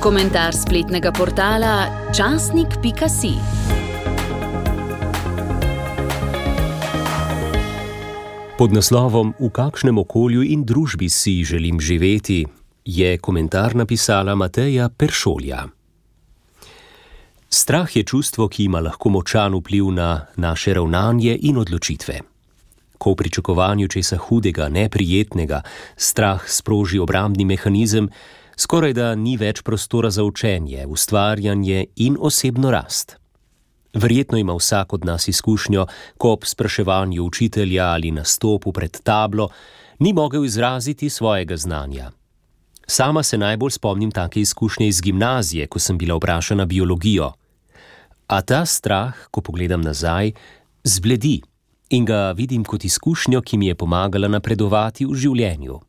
Komentar spletnega portala časnik.si. Pod naslovom V kakšnem okolju in družbi si želim živeti, je komentar napisala Mateja Peršolja. Strah je čustvo, ki ima lahko močan vpliv na naše ravnanje in odločitve. Ko v pričakovanju česa hudega, neprijetnega, strah sproži obrambni mehanizem, skoraj da ni več prostora za učenje, ustvarjanje in osebno rast. Verjetno ima vsak od nas izkušnjo, ko ob spraševanju učitelja ali nastopu pred tablo ni mogel izraziti svojega znanja. Sama se najbolj spomnim take izkušnje iz gimnazije, ko sem bila vprašana biologijo. A ta strah, ko pogledam nazaj, zbledi in ga vidim kot izkušnjo, ki mi je pomagala napredovati v življenju.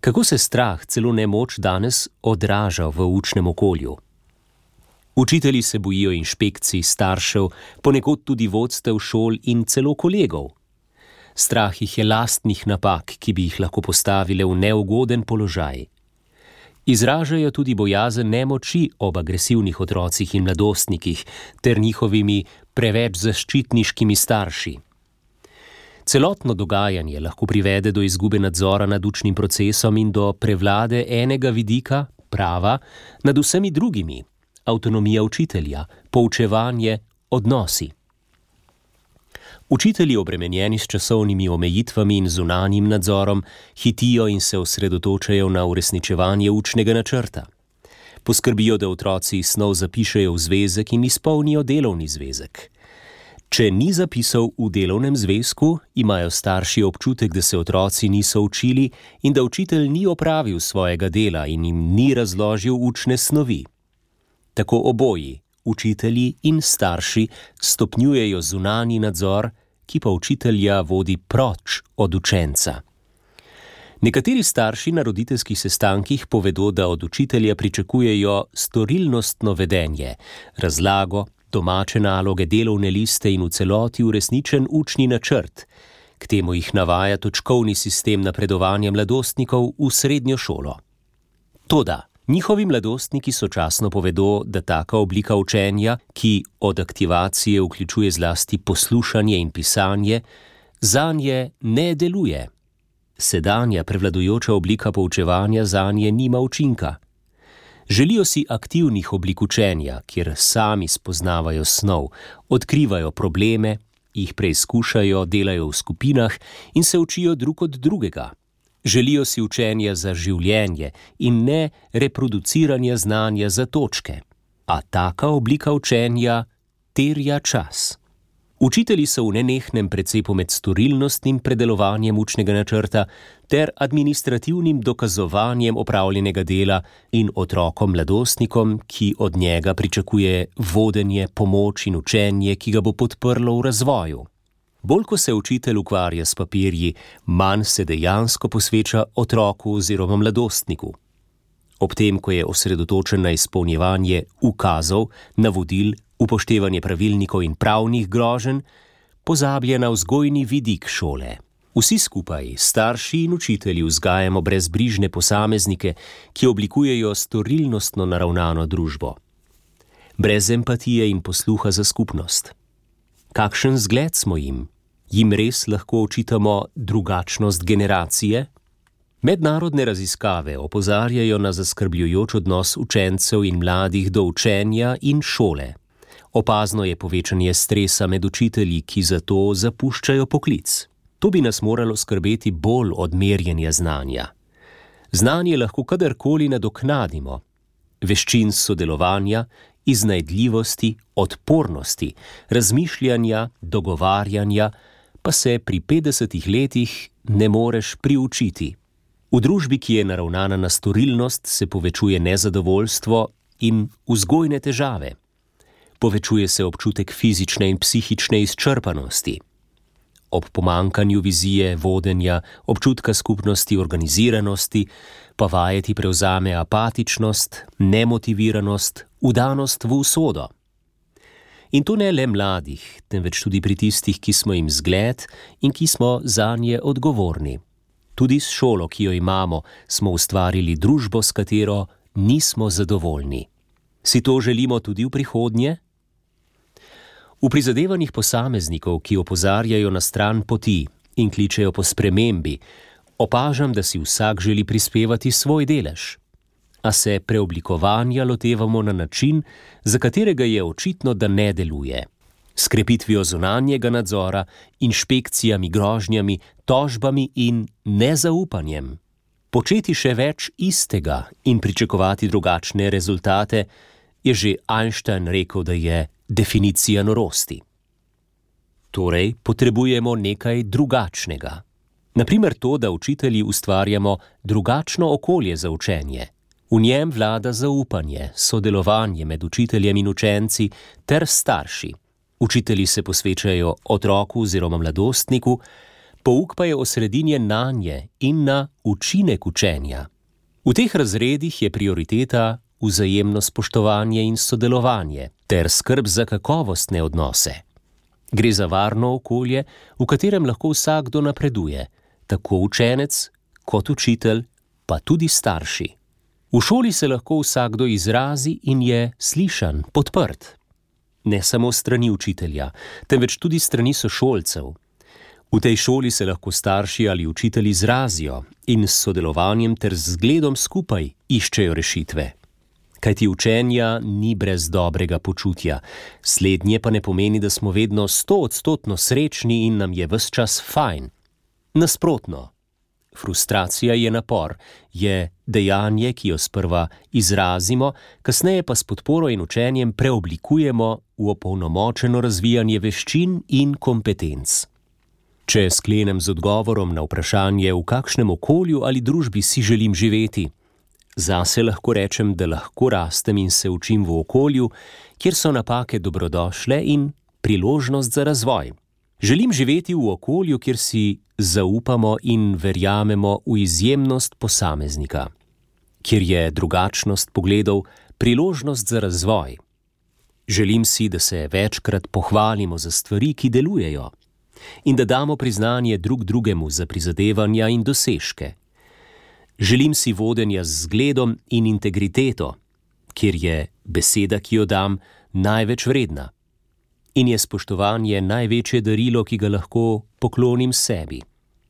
Kako se strah, celo nemoč danes odraža v učnem okolju? Učitelji se bojijo inšpekcij, staršev, ponekod tudi vodstev šol in celo kolegov. Strah jih je lastnih napak, ki bi jih lahko postavile v neugoden položaj. Izražajo tudi bojazen nemoči ob agresivnih otrocih in mladostnikih ter njihovimi preveč zaščitniškimi starši. Celotno dogajanje lahko privede do izgube nadzora nad učnim procesom in do prevlade enega vidika, prava, nad vsemi drugimi: avtonomija učitelja, poučevanje, odnosi. Učitelji, obremenjeni s časovnimi omejitvami in zunanjim nadzorom, hitijo in se osredotočajo na uresničevanje učnega načrta. Poskrbijo, da otroci snov zapišejo v zvezek in izpolnijo delovni zvezek. Če ni zapisal v delovnem zvezku, imajo starši občutek, da se otroci niso učili in da učitelj ni opravil svojega dela in jim ni razložil učne snovi. Tako oboji, učitelji in starši, stopnjujejo zunani nadzor, ki pa učitelja vodi proč od učenca. Nekateri starši na roditeljskih sestankih povedo, da od učitelja pričakujejo storilnostno vedenje, razlago, domače naloge, delovne liste in v celoti uresničen učni načrt. K temu jih navaja točkovni sistem napredovanja mladostnikov v srednjo šolo. Toda njihovi mladostniki sočasno povedo, da taka oblika učenja, ki od aktivacije vključuje zlasti poslušanje in pisanje, za nje ne deluje. Sedanja prevladujoča oblika poučevanja za nje nima učinka. Želijo si aktivnih oblik učenja, kjer sami spoznavajo snov, odkrivajo probleme, jih preizkušajo, delajo v skupinah in se učijo drug od drugega. Želijo si učenja za življenje in ne reproduciranja znanja za točke. A taka oblika učenja terja čas. Učitelji so v nenehnem precepu med storilnostnim predelovanjem učnega načrta ter administrativnim dokazovanjem opravljenega dela in otrokom mladostnikom, ki od njega pričakuje vodenje, pomoč in učenje, ki ga bo podprlo v razvoju. Bolj ko se učitelj ukvarja s papirji, manj se dejansko posveča otroku oziroma mladostniku. Ob tem, ko je osredotočen na izpolnjevanje ukazov, navodil, upoštevanje pravilnikov in pravnih groženj, pozablja na vzgojni vidik šole. Vsi skupaj, starši in učitelji, vzgajamo brezbrižne posameznike, ki oblikujejo storilnostno naravnano družbo. Brez empatije in posluha za skupnost. Kakšen zgled smo jim? Jim res lahko očitamo drugačnost generacije? Mednarodne raziskave opozarjajo na zaskrbljujoč odnos učencev in mladih do učenja in šole. Opazno je povečanje stresa med učitelji, ki zato zapuščajo poklic. To bi nas moralo skrbeti bolj od merjenja znanja. Znanje lahko kadarkoli nadoknadimo. Veščin sodelovanja, iznajdljivosti, odpornosti, razmišljanja, dogovarjanja pa se pri 50 letih ne moreš priučiti. V družbi, ki je naravnana na storilnost, se povečuje nezadovoljstvo in vzgojne težave povečuje se občutek fizične in psihične izčrpanosti. Ob pomankanju vizije, vodenja, občutka skupnosti, organiziranosti, pa vajeti prevzame apatičnost, nemotiviranost, udanost v usodo. In to ne le mladih, temveč tudi pri tistih, ki smo jim zgled in ki smo za nje odgovorni. Tudi s šolo, ki jo imamo, smo ustvarili družbo, s katero nismo zadovoljni. Si to želimo tudi v prihodnje? V prizadevanjih posameznikov, ki opozarjajo na stran poti in kličejo po spremembi, opažam, da si vsak želi prispevati svoj delež. A se preoblikovanja lotevamo na način, za katerega je očitno, da ne deluje. S krepitvijo zunanjega nadzora, inšpekcijami, grožnjami, tožbami in nezaupanjem. Početi še več istega in pričakovati drugačne rezultate, je že Einstein rekel, da je definicija norosti. Torej, potrebujemo nekaj drugačnega. Naprimer to, da učitelji ustvarjamo drugačno okolje za učenje. V njem vlada zaupanje, sodelovanje med učiteljem in učenci ter starši. Učitelji se posvečajo otroku oziroma mladostniku, pouk pa je osredinjen na nje in na učinek učenja. V teh razredih je prioriteta vzajemno spoštovanje in sodelovanje ter skrb za kakovostne odnose. Gre za varno okolje, v katerem lahko vsakdo napreduje, tako učenec kot učitelj, pa tudi starši. V šoli se lahko vsakdo izrazi in je slišan, podprt. Ne samo strani učitelja, temveč tudi strani sošolcev. V tej šoli se lahko starši ali učitelji izrazijo in s sodelovanjem ter zgledom skupaj iščejo rešitve kajti učenja ni brez dobrega počutja. Slednje pa ne pomeni, da smo vedno stoodstotno srečni in nam je vse čas fajn. Nasprotno, frustracija je napor, je dejanje, ki jo sprva izrazimo, kasneje pa s podporo in učenjem preoblikujemo v opolnomočeno razvijanje veščin in kompetenc. Če sklenem z odgovorom na vprašanje, v kakšnem okolju ali družbi si želim živeti, Zase lahko rečem, da lahko rastem in se učim v okolju, kjer so napake dobrodošle in priložnost za razvoj. Želim živeti v okolju, kjer si zaupamo in verjamemo v izjemnost posameznika, kjer je drugačnost pogledov priložnost za razvoj. Želim si, da se večkrat pohvalimo za stvari, ki delujejo, in da damo priznanje drug drugemu za prizadevanja in dosežke. Želim si vodenja z zgledom in integriteto, kjer je beseda, ki jo dam, največ vredna. In je spoštovanje največje darilo, ki ga lahko poklonim sebi.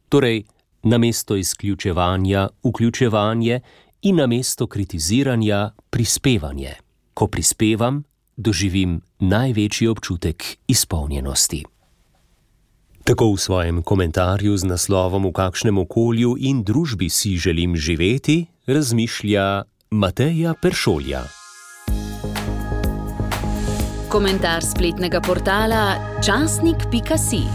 Torej, namesto izključevanja, vključevanje in namesto kritiziranja, prispevanje. Ko prispevam, doživim največji občutek izpolnjenosti. Tako v svojem komentarju z naslovom, v kakšnem okolju in družbi si želim živeti, razmišlja Mateja Peršolja. Komentar spletnega portala časnik.si.